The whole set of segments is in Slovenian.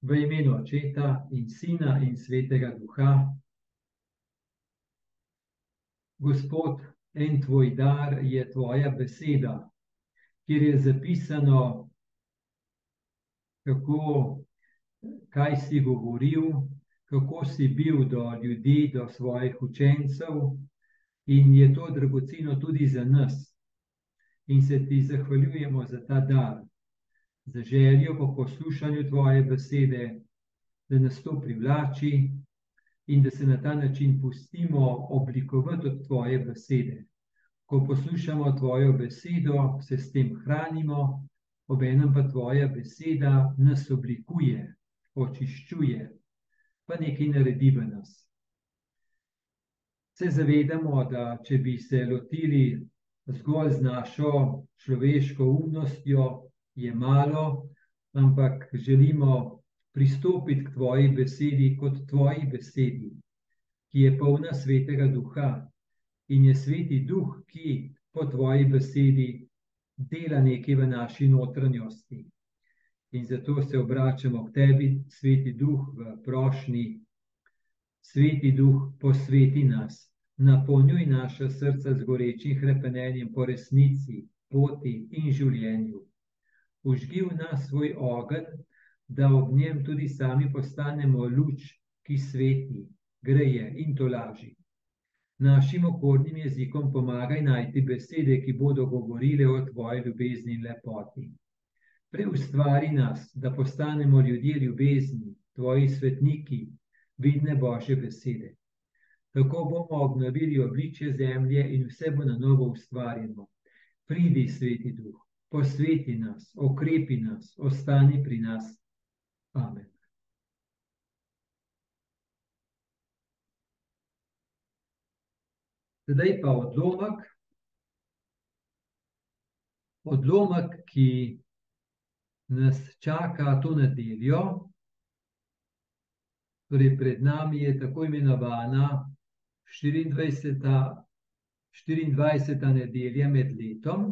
V imenu Očeta in Sina in Svetega Duha. Gospod, en tvoj dar je tvoja beseda, kjer je zapisano, kako, kaj si govoril, kako si bil do ljudi, do svojih učencev, in je to dragoceno tudi za nas. In se ti zahvaljujemo za ta dar z željo po poslušanju tvoje besede, da nas to privlači in da se na ta način pustimo oblikovati od tvoje besede. Ko poslušamo tvojo besedo, se s tem hranimo, obenem pa tvoja beseda nas oblikuje, očiščuje, pa nekaj naredi v nas. Se zavedamo, da če bi se lotili zgolj z našo človeško umnostjo, je malo, ampak želimo pristopiti k tvoji besedi kot tvoji besedi, ki je polna svetega duha in je sveti duh, ki po tvoji besedi dela nekaj v naši notranjosti. In zato se obračamo k tebi, sveti duh, v prošnji, sveti duh, posveti nas, napolnjuj naša srca z gorečim hrepenenjem po resnici, poti in življenju užgi v nas svoj ogenj, da ob njem tudi sami postanemo luč, ki sveti, greje in to laži. Našim okornim jezikom pomagaj najti besede, ki bodo govorile o tvoji ljubezni in lepoti. Preustvari nas, da postanemo ljudje ljubezni, tvoji svetniki, vidne božje besede. Tako bomo obnovili obličje zemlje in vse bo na novo ustvarjeno. Pridi, sveti duh posveti nas, okrepi nas, ostani pri nas. Amen. Zdaj pa odlomek, odlomek, ki nas čaka to nedeljo. Torej, pred nami je tako imenovana 24. 24. nedelja med letom,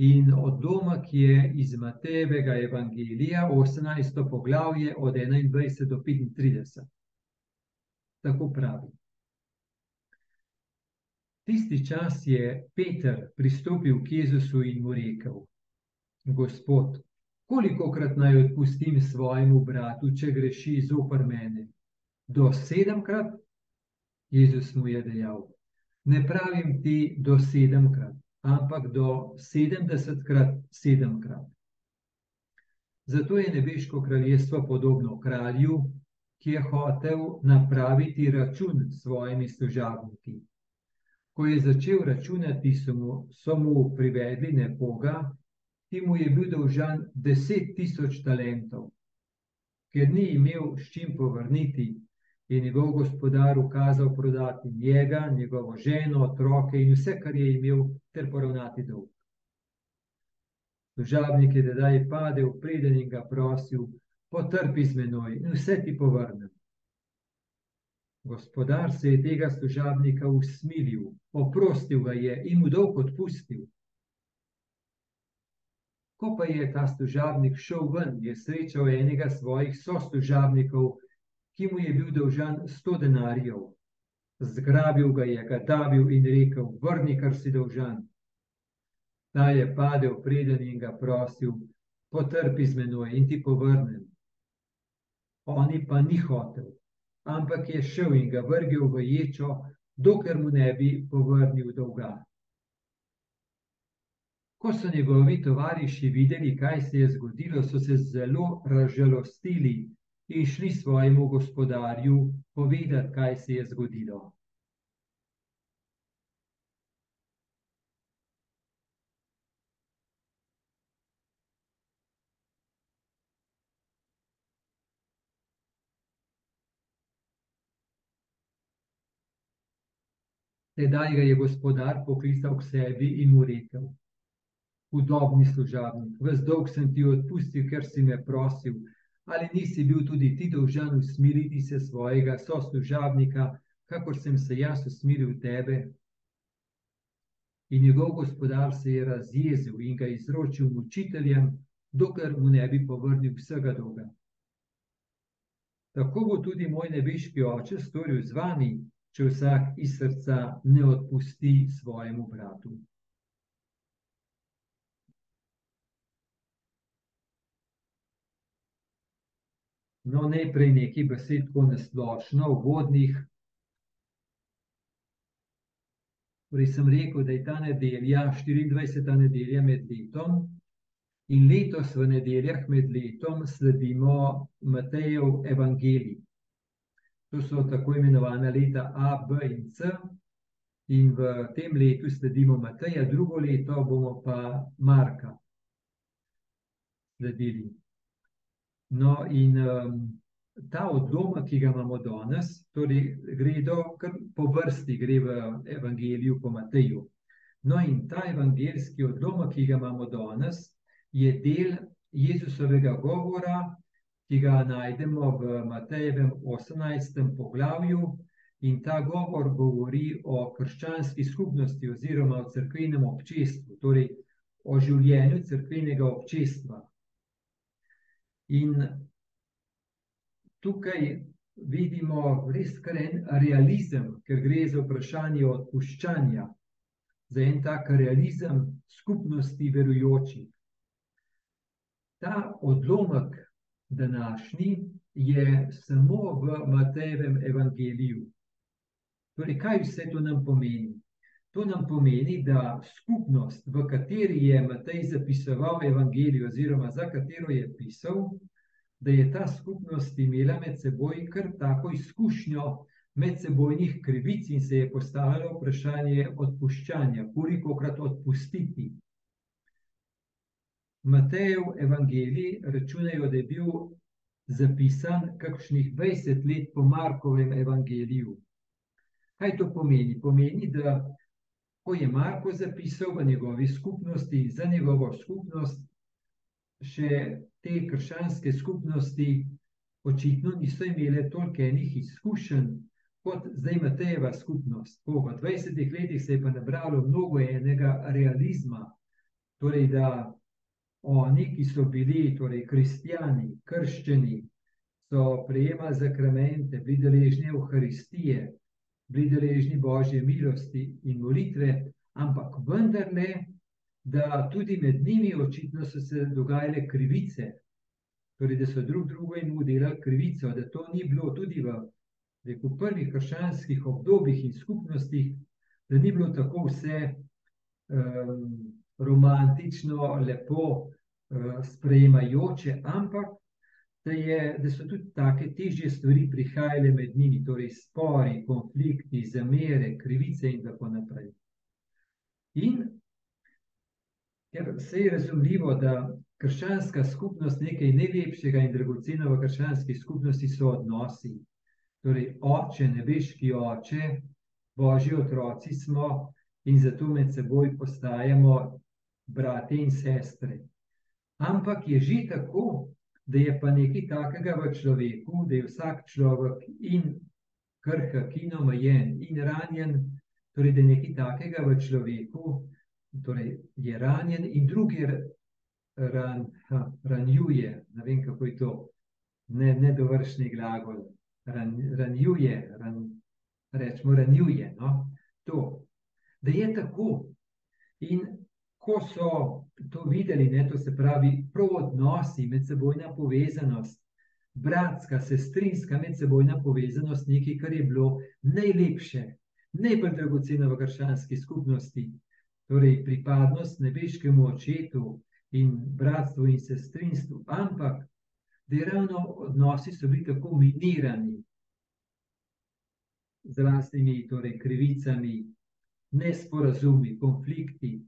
In odlomek je iz Matejevega evangelija, 18. poglavje, od 21 do 35. Tako pravi. Tisti čas je Peter pristopil k Jezusu in mu rekel: Gospod, koliko krat naj odpustim svojemu bratu, če greši zoper mene? Do sedemkrat? Jezus mu je dejal: Ne pravim ti do sedemkrat ampak do 70krat, sedemkrat. Zato je nebeško kraljestvo podobno kralju, ki je hotel napraviti račun s svojimi služabniki. Ko je začel računati, so mu, so mu privedli nekoga, ki mu je bil dolžan deset tisoč talentov. Ker ni imel s čim povrniti, je njegov gospodar ukazal prodati njega, njegovo ženo, otroke in vse, kar je imel, ter poravnati dolg. Služabnik je tedaj padel preden in ga prosil, potrpi z menoj in vse ti povrnem. Gospodar se je tega služabnika usmilil, oprostil ga je in mu dolg odpustil. Ko pa je ta služabnik šel ven, je srečal enega svojih soslužabnikov, ki mu je bil dolžan sto denarjev. Zgrabil ga je, ga davil in rekel: Vrni, kar si dolžan. Ta je padel preden in ga prosil: Potrpi z menoj in ti povrnem. Oni pa ni hotel, ampak je šel in ga vrgel v ječo, dokler mu ne bi povrnil dolga. Ko so njegovi tovariši videli, kaj se je zgodilo, so se zelo razžalostili in šli svojemu gospodarju povedati, kaj se je zgodilo. Tedaj ga je gospodar poklical k sebi in mu rekel: Hudobni služabnik, vse dolg sem ti odpustil, ker si me prosil, ali nisi bil tudi ti dolžan usmiriti se svojega soslužabnika, kakor sem se jaz usmiril tebe? In njegov gospodar se je razjezil in ga izročil mučiteljem, dokler mu ne bi povrnil vsega dolga. tako bo tudi moj nebeški oče storil z vami, če vsak iz srca ne odpusti svojemu bratu. No, najprej nekaj besed, tako nasplošno, uvodnih. Torej, sem rekel, da je ta nedelja, 24. nedelja med letom, in letos v nedeljah med letom sledimo Matejev evangelij. To so tako imenovana leta A, B in C, in v tem letu sledimo Mateja, drugo leto bomo pa Marka sledili. No, in um, ta odlomek, ki ga imamo danes, torej gre do, po vrsti gre v Evangeliju po Mateju. No, in ta evangeljski odlomek, ki ga imamo danes, je del Jezusovega govora, ki ga najdemo v Matejevem 18. poglavju. In ta govor govori o krščanski skupnosti, oziroma o crkvenem občestvu, torej o življenju crkvenega občestva. In tukaj vidimo res kar en realizem, ker gre za vprašanje odpuščanja, za en tak realizem skupnosti verujočih. Ta odlomek današnji je samo v Matejevem evangeliju. Torej, kaj vse to nam pomeni? To nam pomeni, da skupnost, v kateri je Matej zapisoval evangelijo, oziroma za katero je pisal, da je ta skupnost imela med seboj kar tako izkušnjo medsebojnih krivic in se je postavilo vprašanje odpuščanja, koliko krat odpustiti. Matejev evangelij računajo, da je bil zapisan kakšnih 20 let po Markovem evangeliju. Kaj to pomeni? Pomeni, da ko je Marko zapisal v njegovi skupnosti, za njegovo skupnost, še te krščanske skupnosti očitno niso imele toliko enih izkušenj, kot zdaj Matejeva skupnost. Po 20 letih se je pa nabralo mnogo enega realizma, torej da oni, ki so bili torej kristijani, krščeni, so prejemali zakramente, bili deležni Euharistije, bili deležni Božje milosti in molitve, ampak vendarle, da tudi med njimi očitno so se dogajale krivice, torej da so drug drugo jim udelali krivico, da to ni bilo tudi v reku, prvih krščanskih obdobjih in skupnostih, da ni bilo tako vse um, romantično, lepo uh, sprejemajoče, ampak da, je, da so tudi tako težje stvari prihajale med njimi, torej spori, konflikti, zamere, krivice in tako naprej. In ker se je razumljivo, da krščanska skupnost nekaj najlepšega in dragocena v krščanski skupnosti so odnosi. Torej, oče, nebeški oče, božji otroci smo in zato med seboj postajamo brate in sestre. Ampak je že tako, da je pa nekaj takega v človeku, da je vsak človek in krhk, in omejen, in ranjen, torej da je nekaj takega v človeku, torej je ranjen in drugi ran, ha, ranjuje. Ne vem, kako je to, ne, ne dovršni glagol. Ran, ranjuje, ran, rečemo, ranjuje. No? To, da je tako. In ko so to videli, ne, to se pravi, prav odnosi, medsebojna povezanost, bratska, sestrinska medsebojna povezanost, nekaj, kar je bilo najlepše, najbolj dragoceno v krščanski skupnosti, torej pripadnost nebeškemu očetu in bratstvu in sestrinstvu, ampak da je ravno odnosi so bili tako minirani z raznimi torej, krivicami, nesporazumi, konflikti.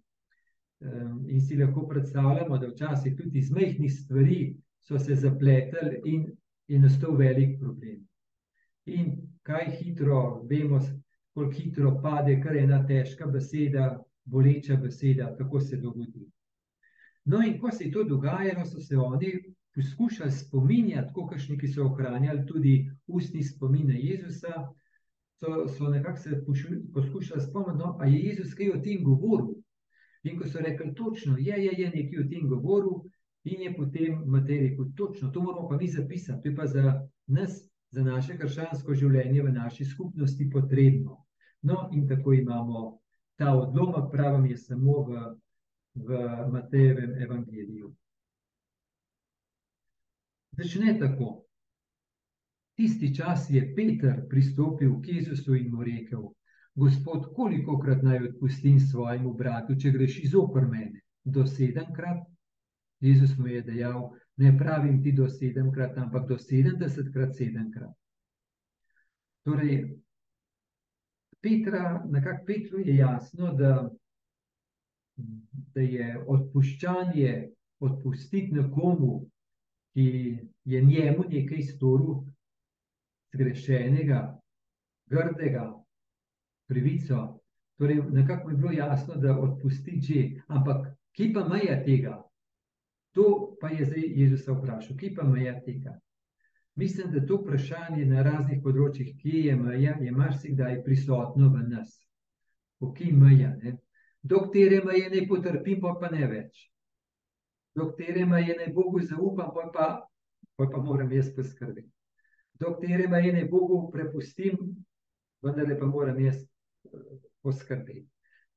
In si lahko predstavljamo, da včasih tudi iz majhnih stvari so se zapletali in je nastal velik problem. In kaj hitro, vemo, koliko hitro pade, kar je ena težka beseda, boleča beseda, kako se dogodi. No, in ko se je to dogajalo, so se oni poskušali spominjati, kot so ohranjali tudi ustni spomin na Jezusa, so, so nekako se poskušali spomniti, no, a je Jezus kaj o tem govoril. In ko so rekli, točno, je, je, je nekaj o tem govoril, in je potem Matej rekel, točno, to moramo pa mi zapisati, to je pa za nas za naše krščansko življenje v naši skupnosti potrebno. No, in tako imamo ta odlomek, pravim, je samo v, v Matejevem evangeliju. Začne tako. Tisti čas je Peter pristopil k Jezusu in mu rekel: Gospod, koliko krat naj odpustim svojemu bratu, če greši zoper mene? Do sedemkrat? Jezus mu je dejal: Ne pravim ti do sedemkrat, ampak do sedemdesetkrat sedemkrat. Torej, Petra, nekako Petru je jasno, da, da je odpuščanje, odpustiti nekomu, ki je njemu nekaj storil, zgrešenega, grdega, krivico. Torej, nekako je bilo jasno, da odpusti že, ampak kje pa meja tega? To pa je zdaj Jezus vprašal, kje pa meja tega? Mislim, da to vprašanje na raznih področjih, kje je meja, je marsikdaj prisotno v nas. Kje meja? Ne? Do katere meje ne potrpim, pa, pa ne več. Do katere meje ne Bogu zaupam, pa, pa, pa, pa moram jaz poskrbeti. Do katere meje ne Bogu prepustim, vendar pa moram jaz poskrbeti.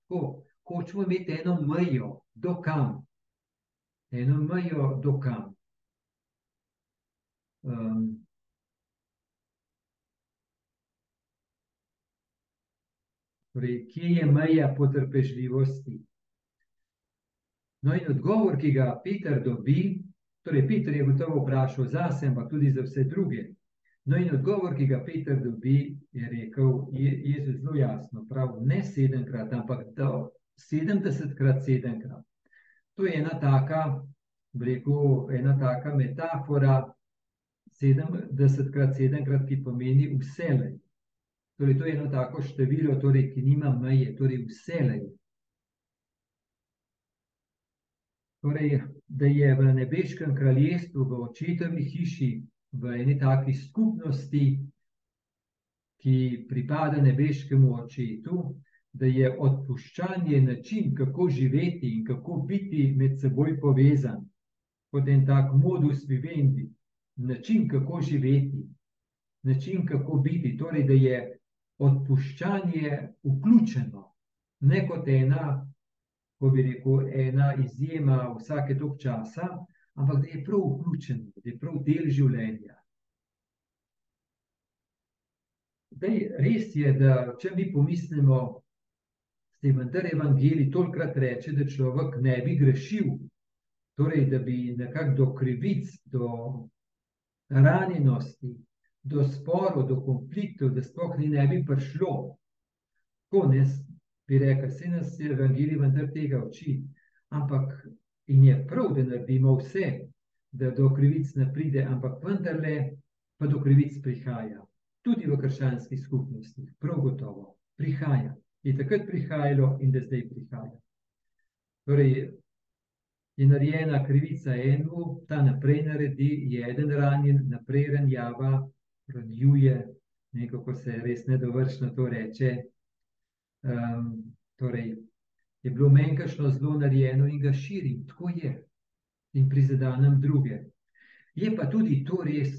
Ko hočemo imeti eno mejo, do kam, eno mejo, do kam. Um, torej, kje je meja potrpežljivosti? No, in odgovor, ki ga Peter dobi, torej, Peter je gotovo vprašal zase, ampak tudi za vse druge. No, in odgovor, ki ga Peter dobi, je rekel: je, je zelo jasno, prav, ne sedemkrat, ampak do sedemdesetkrat sedemkrat. To je ena taka, rekel, ena taka metafora, sedemdesetkrat sedemkrat, ki pomeni vselej. Torej, to je eno tako število, torej, ki nima meje, torej vselej. Torej, da je v nebeškem kraljestvu, v očetovi hiši, v eni taki skupnosti, ki pripada nebeškemu očetu, da je odpuščanje način, kako živeti in kako biti med seboj povezan, kot en tak modus vivendi, način, kako živeti, način, kako biti. Torej, da je odpuščanje vključeno, ne kot ena, ko bi rekel, ena izjema vsake tok časa ampak da je prav vključen, da je prav del življenja. Dej, res je, da če mi pomislimo, da je vendar evangelij tolkrat reče, da človek ne bi grešil, torej da bi nekako do krivic, do ranjenosti, do sporov, do konfliktov, da sploh ne bi prišlo. Tako ne bi rekel, se nas je evangelij vendar tega uči, ampak In je prav, da naredimo vse, da do krivic ne pride, ampak vendarle pa do krivic prihaja. Tudi v krščanskih skupnostih, prav gotovo, prihaja. Je takrat prihajalo in da zdaj prihaja. Torej, je narejena krivica eno, ta naprej naredi, je eden ranjen, naprej ranjava, ranjuje, nekako se res nedovršno to reče. Um, torej, je bilo meni kašno zelo narejeno in ga širim, tako je, in prizadenem druge. Je pa tudi to res,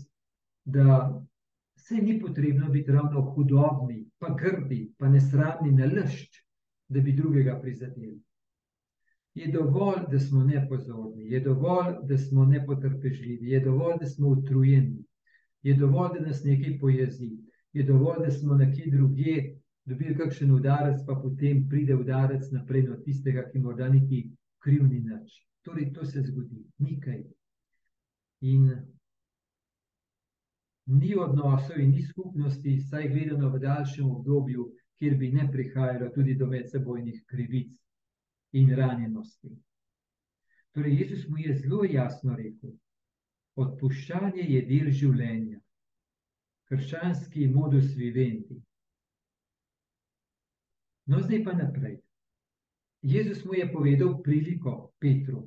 da se ni potrebno biti ravno hudobni, pa grdi, pa nesramni na lšč, da bi drugega prizadeli. Je dovolj, da smo nepozorni, je dovolj, da smo nepotrpežljivi, je dovolj, da smo utrujeni, je dovolj, da nas nekaj pojezi, je dovolj, da smo nekje drugje dobili kakšen udarec, pa potem pride udarec naprej od tistega, ki morda niti kriv ni nič. Torej, to se zgodi, nikaj. In ni odnosov in ni skupnosti, saj gledano v daljšem obdobju, kjer bi ne prihajalo tudi do medsebojnih krivic in ranjenosti. Torej, Jezus mu je zelo jasno rekel: Odpuščanje je del življenja, krščanski modus vivendi. No, zdaj pa naprej. Jezus mu je povedal priliko Petru.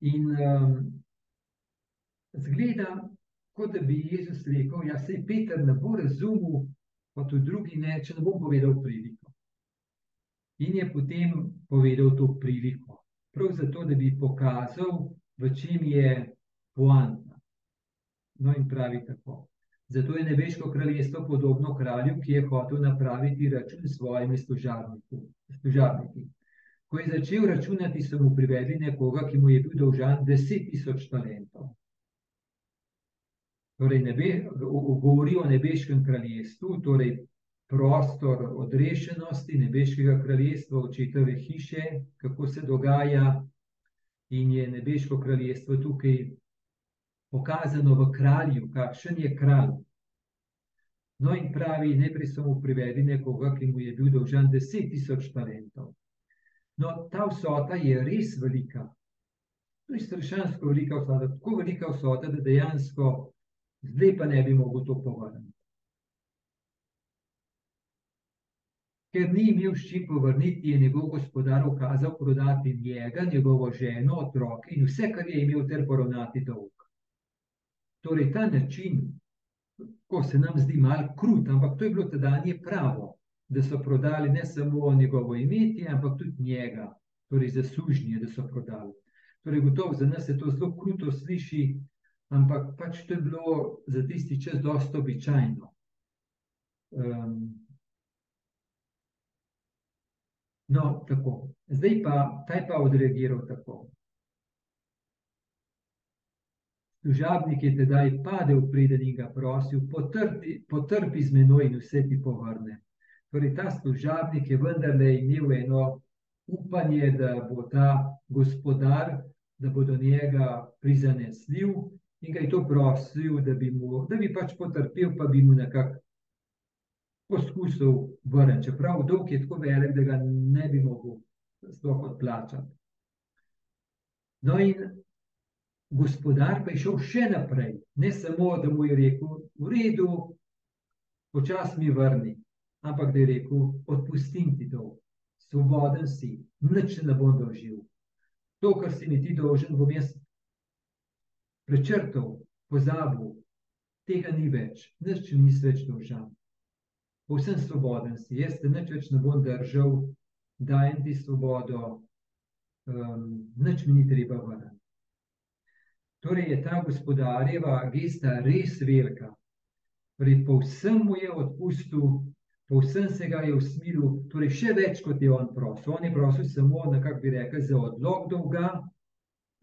In um, zgleda, kot da bi Jezus rekel: Ja, se Peter ne bo razumel, pa tudi drugi ne, če ne bom povedal priliko. In je potem povedal to priliko. Prav zato, da bi pokazal, v čem je poanta. No, in pravi tako. Zato je nebeško kraljestvo podobno kralju, ki je hotel napraviti račun s svojimi služabniki. Ko je začel računati, so mu privedli nekoga, ki mu je bil dolžan deset tisoč talentov. Torej, nebe, govori o nebeškem kraljestvu, torej prostor odrešenosti nebeškega kraljestva, očetove hiše, kako se dogaja, in je nebeško kraljestvo tukaj pokazano v kralju, kakšen je kralj. No, in pravi, najprej so mu privedli nekoga, ki mu je bil dolžan deset tisoč talentov. No, ta vsota je res velika. To je strašansko velika vsota, tako velika vsota, da dejansko zdaj pa ne bi mogel to povrniti. Ker ni imel s čim povrniti, je njegov gospodar ukazal prodati njega, njegovo ženo, otroke in vse, kar je imel, ter poravnati dolg. Torej, ta način, ko se nam zdi malo krut, ampak to je bilo tedanje pravo da so prodali ne samo njegovo imetje, ampak tudi njega, torej za sužnje, da so prodali. Torej, gotovo za nas je to zelo kruto sliši, ampak pač to je bilo za tisti čas dosto običajno. Um, no, tako. Zdaj pa, taj pa odreagiral tako. Služabnik je tedaj padel preden in ga prosil, potrpi, potrpi z menoj in vse ti povrne. Torej, ta služabnik je vendarle imel eno upanje, da bo ta gospodar, da bo do njega prizanesljiv in ga je to prosil, da bi, mu, da bi pač potrpel, pa bi mu nekako poskusil vrniti. Čeprav dolg je tako velik, da ga ne bi mogel sploh odplačati. No, in gospodar pa je šel še naprej, ne samo, da mu je rekel: V redu, počasi mi vrni ampak da je rekel: Odpustim ti to, svoboden si, nič ne bom dolžil. To, kar si mi ti dolžen, bom jaz prečrtal, pozabil, tega ni več, nič nisi več dolžan. Povsem svoboden si, jaz te nič več ne bom držal, dajem ti svobodo, um, nič mi ni treba vrniti. Torej je ta gospodarjeva gesta res velika. Torej, povsem mu je odpustil, povsem se ga je usmeril, torej še več kot je on prosil. On je prosil samo, nekako bi rekel, za odlog dolga,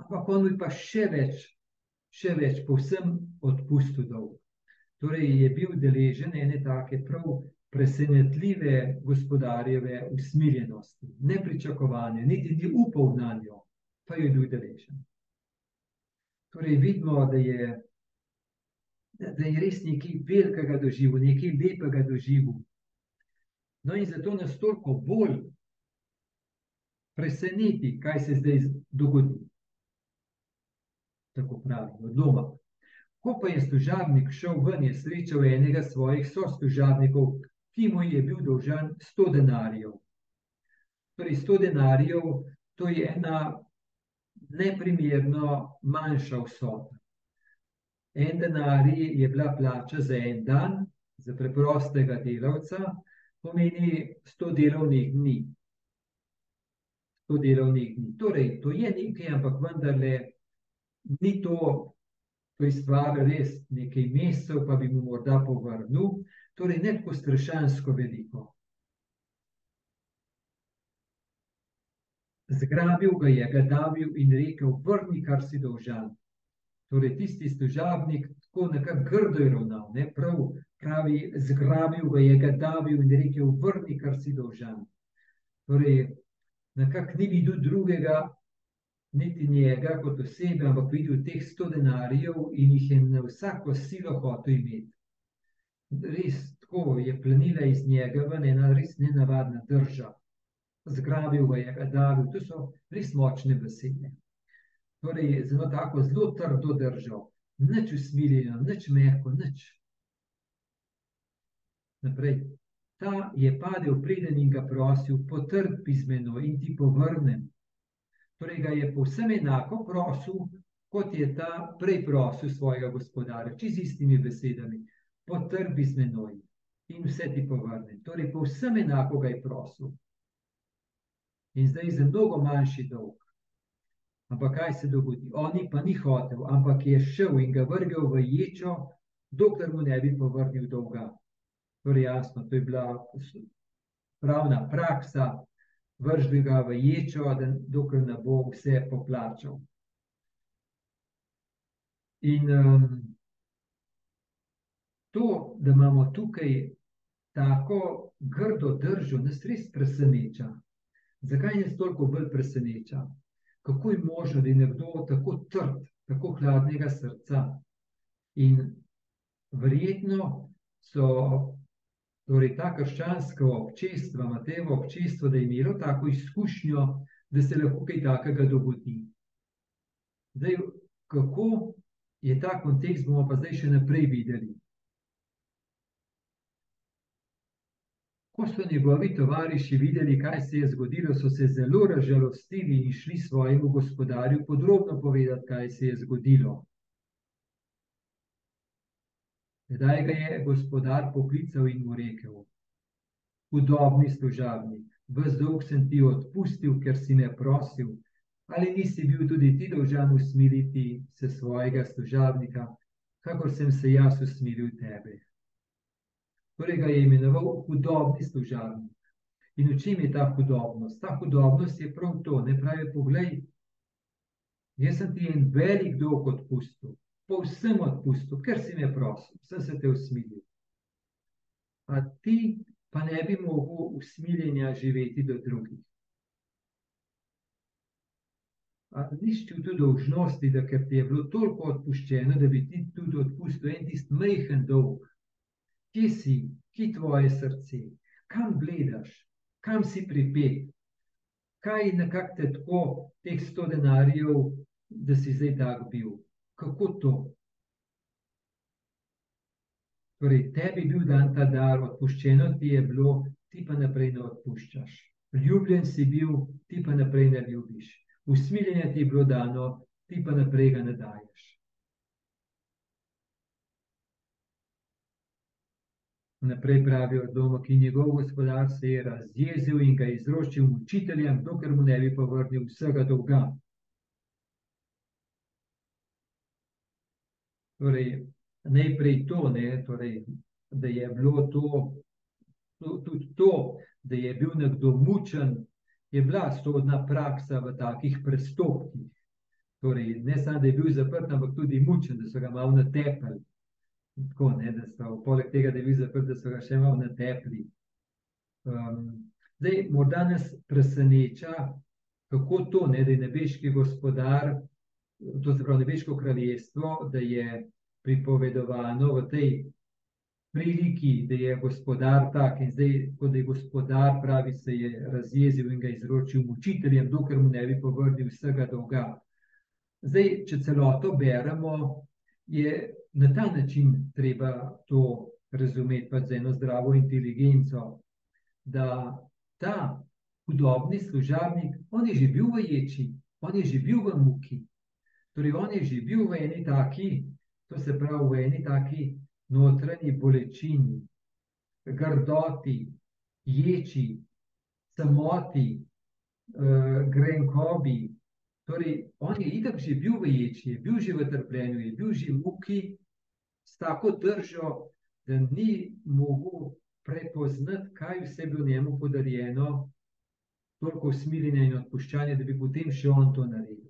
ampak on bi pa še več, še več, povsem odpustil dolg. Torej je bil deležen ene take prav presenetljive gospodarjeve usmirjenosti, nepričakovane, niti ni upal na njo, pa je bil deležen. Torej vidimo, da je, da je res nekaj velikega doživel, nekaj lepega doživel, No, in zato nas toliko bolj preseneti, kaj se zdaj dogodi. Tako pravi, od doma. Ko pa je služabnik šel ven, je srečal enega svojih soslužabnikov, ki mu je bil dolžan 100 denarjev. Torej, 100 denarjev to je ena neprimerno manjša vsota. En denar je bila plača za en dan, za preprostega delavca, pomeni 100 delovnih dni. 100 delovnih dni. Torej, to je nekaj, ampak vendarle ni to, to je stvar res nekaj mesecev, pa bi mu morda povrnil. Torej, ne tako strašansko veliko. Zgrabil ga je, ga davil in rekel: Vrni, kar si dolžan. Torej, tisti služabnik, tako nekako grdo je ravnal, ne prav pravi, zgrabil ga je, ga davil in rekel: Vrni, kar si dolžan. Torej, nekako ni videl drugega, niti njega kot osebe, ampak videl teh sto denarjev in jih je na vsako silo hotel imeti. Res tako je plenila iz njega ven ena res nenavadna drža. Zgrabil ga je, ga davil, to so res močne besede. Torej, zelo tako, zelo trdo držal, nič usmiljeno, nič mehko, nič naprej. Ta je padel preden in ga prosil, potrpi z menoj in ti povrnem. Torej ga je povsem enako prosil, kot je ta prej prosil svojega gospodarja, če z istimi besedami, potrpi z menoj in vse ti povrnem. Torej, povsem enako ga je prosil. In zdaj za mnogo manjši dolg. Ampak kaj se dogodi? Oni pa ni hotel, ampak je šel in ga vrgel v ječo, dokler mu ne bi povrnil dolga. Torej, jasno, to je bila pravna praksa, vrži ga v ječo, da dokler ne bo vse poplačal. In um, to, da imamo tukaj tako grdo držo, nas res preseneča. Zakaj nas toliko bolj preseneča? kako je možno, da je nekdo tako trd, tako hladnega srca. In verjetno so torej, ta krščanska občestva, Matevo občestvo, da je imelo tako izkušnjo, da se lahko kaj takega dogodi. Zdaj, kako je ta kontekst, bomo pa zdaj še naprej videli. Ko so njegovi tovariši videli, kaj se je zgodilo, so se zelo razžalostili in šli svojemu gospodarju podrobno povedati, kaj se je zgodilo. Zdaj ga je gospodar poklical in mu rekel: Hudobni služabnik, v zdolg sem ti odpustil, ker si me prosil, ali nisi bil tudi ti dolžan usmiliti se svojega služabnika, kakor sem se jaz usmilil tebe torej ga je imenoval hudobni služabnik. In v čem je ta hudobnost? Ta hudobnost je prav to, ne pravi, poglej, jaz sem ti en velik dolg odpustil, povsem odpustil, ker si me prosil, sem se te usmilil. A ti pa ne bi mogel usmiljenja živeti do drugih. Niš čutil dolžnosti, da ker ti je bilo toliko odpuščeno, da bi ti tudi odpustil en tist majhen dolg, kje si, ki tvoje srce, kam gledaš, kam si pripet, kaj je nekako tako, teh sto denarjev, da si zdaj tak bil. Kako to? Torej, tebi je bil dan ta dar, odpuščeno ti je bilo, ti pa naprej ne odpuščaš. Ljubljen si bil, ti pa naprej ne ljubiš. Usmiljenje ti je bilo dano, ti pa naprej ga ne daješ. Naprej pravijo, da je njegov gospodar se je razjezil in ga izročil učiteljem, dokler mu ne bi povrnil vsega dolga. Torej, najprej to, ne, torej, da je bilo to, to, tudi to, da je bil nekdo mučen, je bila sodna praksa v takih prestopkih. Torej, ne samo, da je bil zaprt, ampak tudi mučen, da so ga malo natepali. Tako, ne, da so, poleg tega, da je bil zaprt, da so ga še malo natepli. Um, zdaj, morda nas preseneča, kako to, ne, da je nebeški gospodar, to se pravi nebeško kraljestvo, da je pripovedovano v tej priliki, da je gospodar tak in zdaj, ko da je gospodar, pravi, se je razjezil in ga izročil mučiteljem, dokler mu ne bi povrnil vsega dolga. Zdaj, če celoto beremo, je na ta način treba to razumeti, pa z eno zdravo inteligenco, da ta hudobni služabnik, on je že bil v ječi, on je že bil v muki. Torej, on je že bil v eni taki, to se pravi, v eni taki notranji bolečini, grdoti, ječi, samoti, uh, grenkobi. Torej, on je itak že bil v ječi, je bil že v trpljenju, je bil že v muki, s tako držo, da ni mogel prepoznati, kaj vse je bilo njemu podarjeno, toliko usmiljenja in odpuščanja, da bi potem še on to naredil.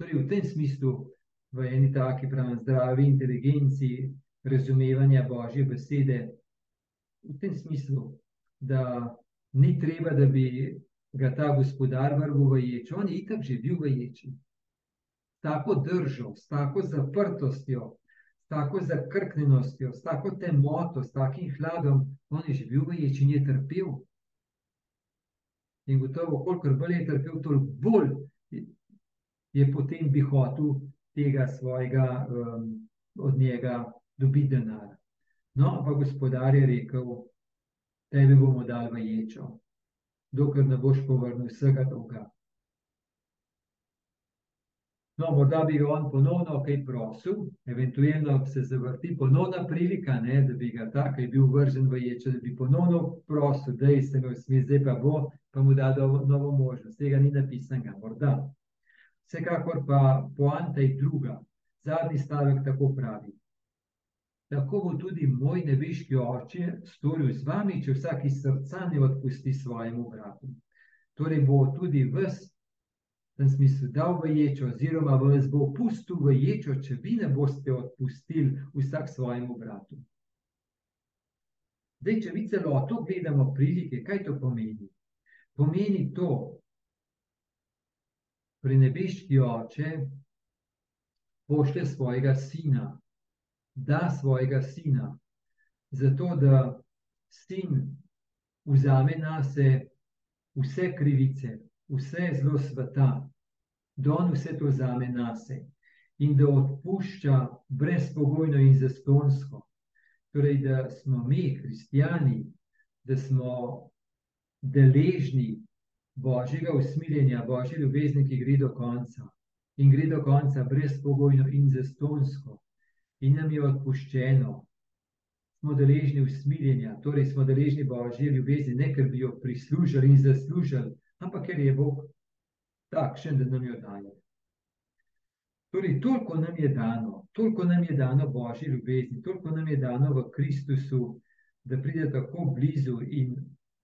Torej, v tem smislu, v eni taki pravi zdravi inteligenci, razumevanja Božje besede, v tem smislu, da ni treba, da bi ga ta gospodar vrgel v ječ, on je itak že bil v ječi. Tako držo, s tako zaprtostjo, s tako zakrknjenostjo, s tako temoto, s takim hladom, on je bil v ječi in je trpel. In gotovo, kolikor bolj je trpel, toliko bolj je potem bi hotel tega svojega um, od njega dobiti denar. No, pa gospodar je rekel, tebi bomo dali v ječo, dokler ne boš povrnil vsega dolga. No, morda bi ga on ponovno kaj prosil, eventualno se zavrti ponovna prilika, ne, da bi ga ta, ki je bil vržen v ječe, da bi ponovno prosil, da je se mi usmi, zdaj pa bo, pa mu da novo možnost. Tega ni napisanega, morda. Vsekakor pa poanta je druga. Zadnji stavek tako pravi. Tako bo tudi moj nebeški oče storil z vami, če vsak iz srca ne odpusti svojemu bratu. Torej bo tudi vas, tem smislu, dal v ječo, oziroma vas bo pustil v ječo, če vi ne boste odpustili vsak svojemu bratu. Zdaj, če mi celoto gledamo prilike, kaj to pomeni? Pomeni to, da pri nebeški oče pošlje svojega sina, da svojega sina, zato da sin vzame na sebe vse krivice, vse zlo sveta, da on vse to vzame na sebe in da odpušča brezpogojno in zastonsko. Torej, da smo mi, kristijani, da smo deležni božjega usmiljenja, božje ljubezni, ki gre do konca in gre do konca brezpogojno in zastonsko, in nam je odpuščeno. Smo deležni usmiljenja, torej smo deležni božje ljubezni, ne ker bi jo prislužili in zaslužili, ampak ker je Bog takšen, da nam jo daje. Torej, toliko nam je dano, toliko nam je dano božje ljubezni, toliko nam je dano v Kristusu, da pride tako blizu in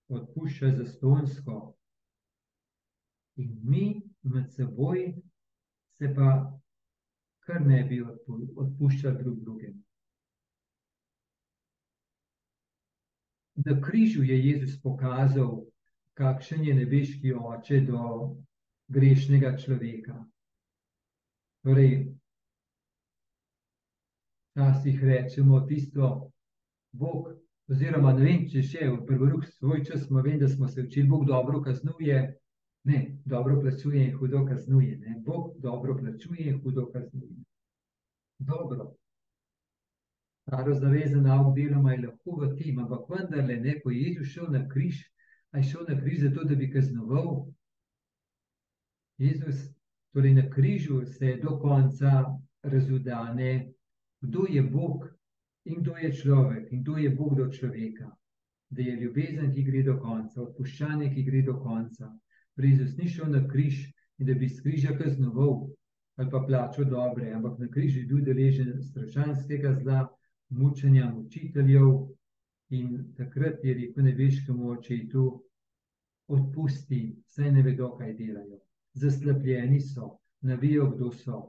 odpušča zastonsko. In mi med seboj se pa kar ne bi odpuščali drug drugemu. Na križu je Jezus pokazal, kakšen je nebeški oče do grešnega človeka. Torej, včasih rečemo tisto, Bog, oziroma ne vem, če še v prvi svoj čas smo vem, da smo se učili, Bog dobro kaznuje, Ne, dobro plačuje in hudo kaznuje. Ne? Bog dobro plačuje in hudo kaznuje. Dobro. Staro zavezano avt deloma je lahko v tem, ampak vendarle, ne, ko je Jezus šel na križ, a je šel na križ zato, da bi kaznoval. Jezus, torej na križu se je do konca razudane, kdo je Bog in kdo je človek in kdo je Bog do človeka. Da je ljubezen, ki gre do konca, odpuščanje, ki gre do konca. Jezus ni šel na križ in da bi z križa kaznoval ali pa plačal dobre, ampak na križu je bil deležen strašanskega zla, mučenja mučiteljev in takrat je rekel nebeškemu očetu, odpusti, saj ne vedo, kaj delajo. Zaslepljeni so, ne vejo, kdo so,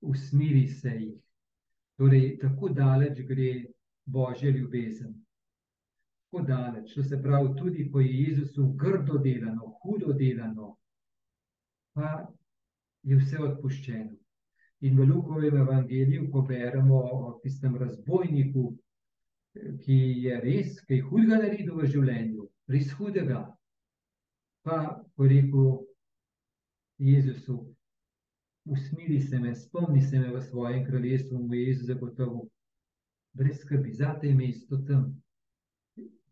usmiri se jih. Torej, tako daleč gre Božja ljubezen tako daleč. To se pravi, tudi ko je Jezusu grdo delano, hudo delano, pa je vse odpuščeno. In v Lukovem evangeliju, ko beremo o tistem razbojniku, ki je res, ki je hudega naredil v življenju, res hudega, pa ko rekel Jezusu, usmili se me, spomni se me v svojem kraljestvu, mu je Jezus zagotovil, brez skrbi, zate je mesto tam,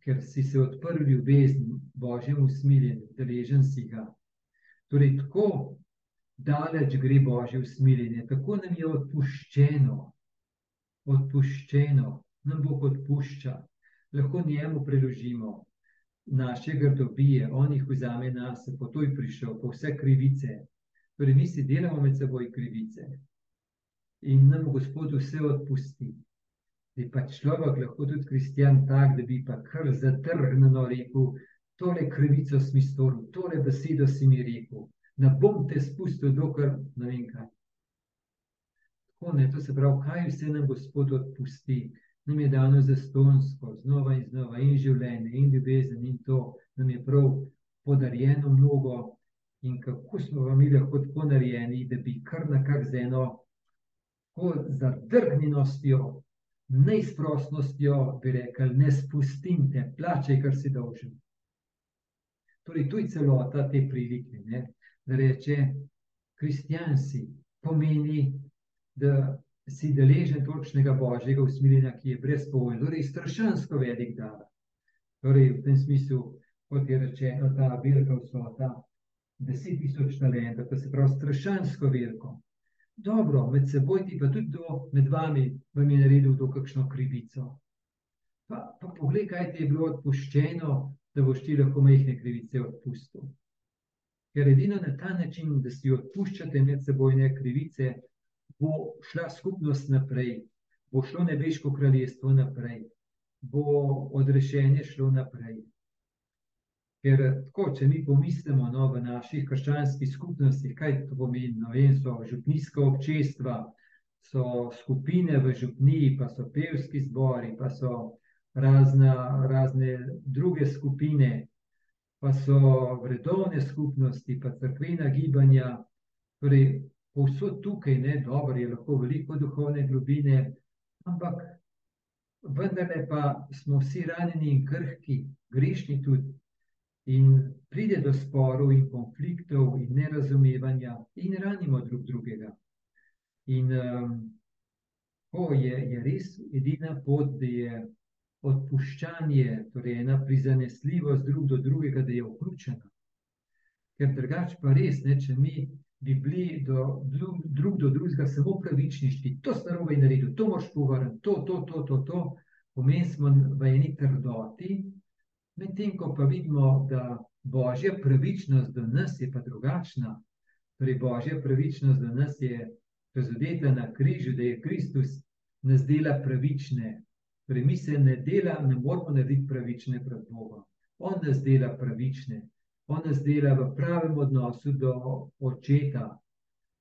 ker si se odprl ljubezni, božjemu usmiljenju, deležen si ga. Torej, tako daleč gre božje usmiljenje, tako nam je odpuščeno, odpuščeno, nam Bog odpušča, lahko njemu preložimo naše grdobije, on jih vzame nas, po to je prišel, po vse krivice. Torej, mi si delamo med seboj krivice. In nam Gospod vse odpusti. Je pa človek lahko tudi kristijan tak, da bi pa kar zatrgnjeno rekel, tole krivico si mi storil, tole besedo si mi rekel, ne bom te spustil, dokler ne vem kaj. Tako ne, to se pravi, kaj vse nam Gospod odpusti, nam je dano za stonsko, znova in znova, in življenje, in ljubezen, in to nam je prav podarjeno mnogo, in kako smo mi lahko tako narejeni, da bi kar nekako z eno zadrgnjenostjo neizprostnostjo, bi rekel, ne spustim te, plačaj, kar si dolžen. Torej, to je celota te prilike. Da reče, kristjan si, pomeni, da si deležen točnega božjega usmiljenja, ki je brezpogojno, torej strašansko velik dar. Torej, v tem smislu, kot je rečeno, ta velika vsota, deset tisoč talentov, to se pravi strašansko veliko. Dobro, med seboj ti pa tudi do, med vami, vam je naredil to kakšno krivico. Pa, pa poglej, kaj ti je bilo odpuščeno, da boš ti lahko majhne krivice odpustil. Ker edino na ta način, da si odpuščate medsebojne krivice, bo šla skupnost naprej, bo šlo nebeško kraljestvo naprej, bo odrešenje šlo naprej. Ker tako, če mi pomislimo no, v naših krščanskih skupnostih, kaj to pomeni, no, vem, so župnijska občestva, so skupine v župniji, pa so pevski zbori, pa so razna, razne druge skupine, pa so vredovne skupnosti, pa crkvena gibanja. Torej, povsod tukaj ne, dobro, je lahko veliko duhovne globine, ampak vendarle pa smo vsi ranjeni in krhki, grešni tudi. In pride do sporov in konfliktov in nerazumevanja, in ranimo drug drugega. In um, je, je res edina pot, da je odpuščanje, torej ena prizanesljivost drug do drugega, da je vključena. Ker drugače pa res, ne, če mi bi bili do, drug do drugega samo pravičniški, to se narobe naredil, to moš povrniti, to, to, to, to, to, pomeni smo v eni trdoti, Medtem ko pa vidimo, da božja pravičnost do nas je pa drugačna. Torej, božja pravičnost do nas je razodeta na križu, da je Kristus nas dela pravične. Torej, mi se ne dela, ne moramo narediti pravične pred Bogom. On nas dela pravične, on nas dela v pravem odnosu do očeta.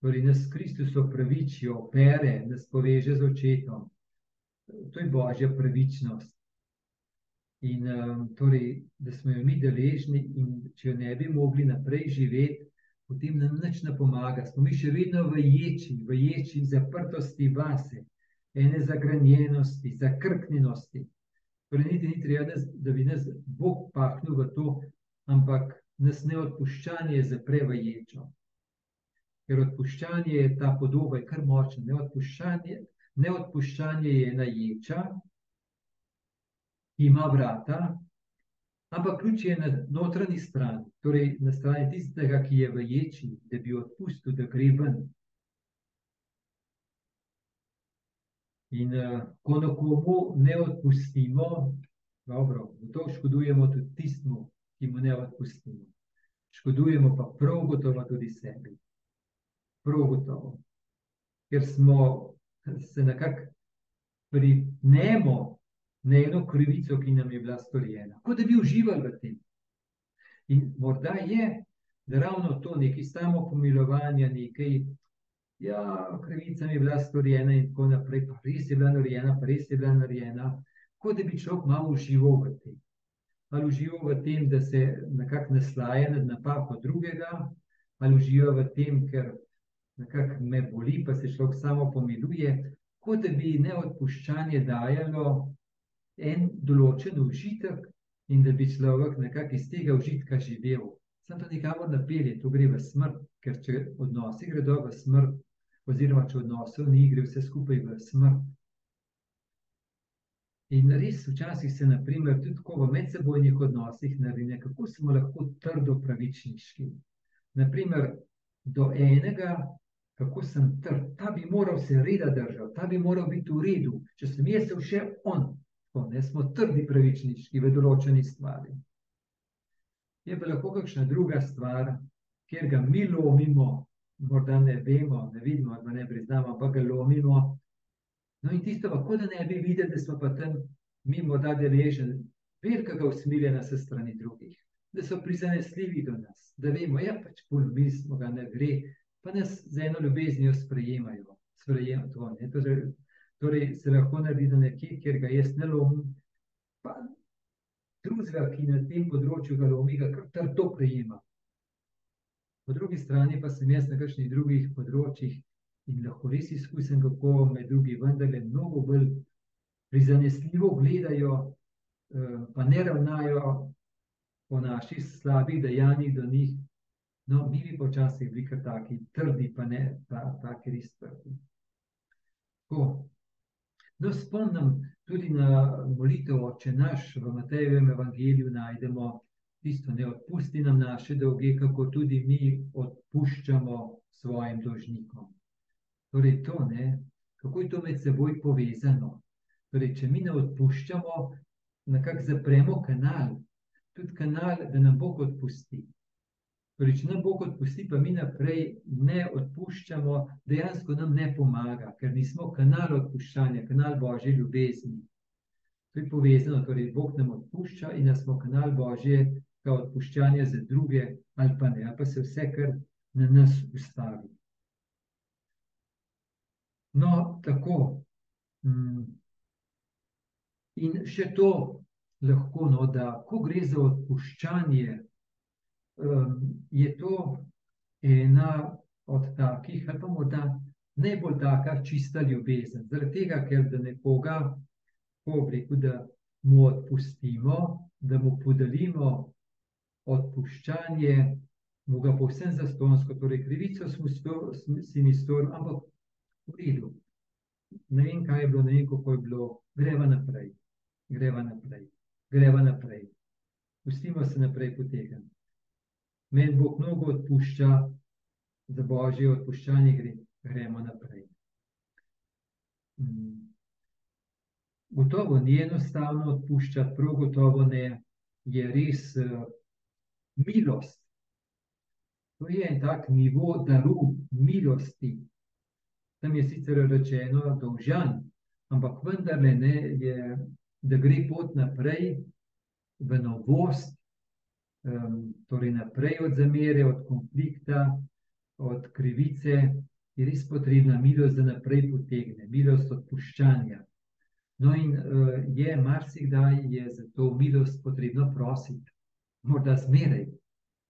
Torej, nas Kristus opraviči, opere, nas poveže z očetom. To je božja pravičnost. In um, torej, da smo jo mi deležni, in če jo ne bi mogli naprej živeti, potem nam nič ne pomaga. Smo mi še vedno v ječi, v ječi zaprtosti vase, ene zagranjenosti, zakrknjenosti. Torej, niti ni treba, da bi nas Bog pahnil v to, ampak nas neodpuščanje zapre v ječo. Ker odpuščanje je ta podoba, je kar močna. Neodpuščanje, neodpuščanje je ena ječa, ima vrata, ampak ključ je na notranji strani, torej na strani tistega, ki je v ječi, da bi odpustil, da gre ven. In uh, ko nekomu ne odpustimo, dobro, to škodujemo tudi tistmu, ki mu ne odpustimo. Škodujemo pa prav gotovo tudi sebi. Prav gotovo. Ker smo se nekako pripnemo na eno krivico, ki nam je bila storjena, kot da bi uživali v tem. In morda je, da ravno to nekaj samo pomilovanja, nekaj, ja, krivica mi je bila storjena in tako naprej, pa res je bila narejena, pa res je bila narejena, kot da bi človek malo užival v tem. Ali užival v tem, da se nekako naslaja nad napako drugega, ali uživa v tem, ker nekako me boli, pa se človek samo pomiluje, kot da bi neodpuščanje dajalo en določen užitek, in da bi človek nekako iz tega užitka živel. Sam to nikamor ne pelje, to gre v smrt, ker če odnosi gredo v smrt, oziroma če odnosov ni, gre vse skupaj v smrt. In res včasih se, naprimer, tudi v medsebojnih odnosih naredi, kako smo lahko trdo pravičniški. Naprimer, do enega, kako sem trd, ta bi moral se reda držati, ta bi moral biti v redu, če sem jaz še on, Tako, ne, smo trdi pravičniški v določeni stvari. Je pa lahko kakšna druga stvar, kjer ga mi lomimo, morda ne vemo, ne vidimo, ali ne priznamo, ampak ga lomimo. No, in tisto, kako da ne bi videli, da smo pa tam mi morda deležni velikega usmiljenja se strani drugih, da so prizanesljivi do nas, da vemo, ja, pač pol mi smo ga ne gre, pa nas z eno ljubeznijo sprejemajo. Sprejemajo to, ne, to je Torej, se lahko naredi za nekje, kjer ga jaz ne lomim, pa drugega, ki na tem področju ga lomi, ga kar trdo prejema. Po drugi strani pa sem jaz na kakšnih drugih področjih in lahko res izkusim, kako me drugi vendarle mnogo bolj prizanesljivo gledajo, eh, pa ne ravnajo po naših slabih dejanjih do njih. No, mi bi počasih bili kar taki trdi, pa ne ta, taki res trdi. Tako, No, spomnim tudi na molitev, če naš v Matejevem evangeliju najdemo tisto, ne odpusti nam naše dolge, kako tudi mi odpuščamo svojim dolžnikom. Torej, to, ne, kako je to med seboj povezano. Torej, če mi ne odpuščamo, nekako zapremo kanal, tudi kanal, da nam Bog odpusti. Torej, če nam Bog odpusti, pa mi naprej ne odpuščamo, dejansko nam ne pomaga, ker nismo kanal odpuščanja, kanal Božje ljubezni. To je povezano, torej Bog nam odpušča in da smo kanal Božje odpuščanja za druge, ali pa ne, ali pa se vse kar na nas ustavi. No, tako. Mm. In še to lahko, no, da ko gre za odpuščanje, je to ena od takih, ali pa morda najbolj taka čista ljubezen. Zaradi tega, ker da nekoga, ko rekel, da mu odpustimo, da mu podelimo odpuščanje, mu ga povsem zastonsko, torej krivico smo si mi storili, ampak v redu. Ne vem, kaj je bilo, ne vem, kako je bilo, greva naprej, greva naprej, greva naprej. Pustimo se naprej potegniti meni Bog mnogo odpušča, za božje odpuščanje gre, gremo naprej. Mm. Gotovo ni enostavno odpuščati, prav gotovo ne, je res uh, milost. To je en tak nivo daru milosti. Tam je sicer rečeno dolžan, ampak vendarle ne, je, da gre pot naprej v novost, um, torej naprej od zamere, od konflikta, od krivice, je res potrebna milost, da naprej potegne, milost odpuščanja. No, in uh, je marsikdaj je za to milost potrebno prositi, morda zmeraj,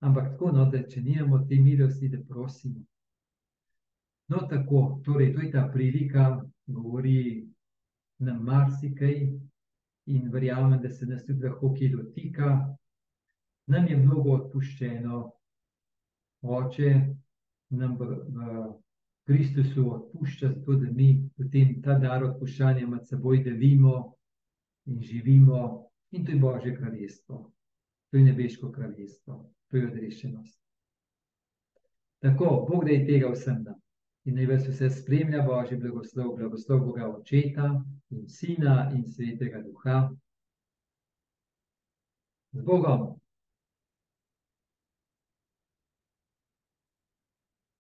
ampak tako, no, da če nimamo te milosti, da prosimo. No, tako, torej, to je ta prilika, govori nam marsikaj, in verjamem, da se nas tudi lahko kaj dotika, nam je mnogo odpuščeno, oče nam v, v Kristusu odpušča, zato da mi potem ta dar odpuščanja med seboj delimo in živimo, in to je Božje kraljestvo, to je nebeško kraljestvo, to je odrešenost. Tako, Bog da je tega vsem nam. In naj vas vse spremlja, Božji blagoslov, blagoslov Boga Očeta in Sina in Svetega Duha. Z Bogom.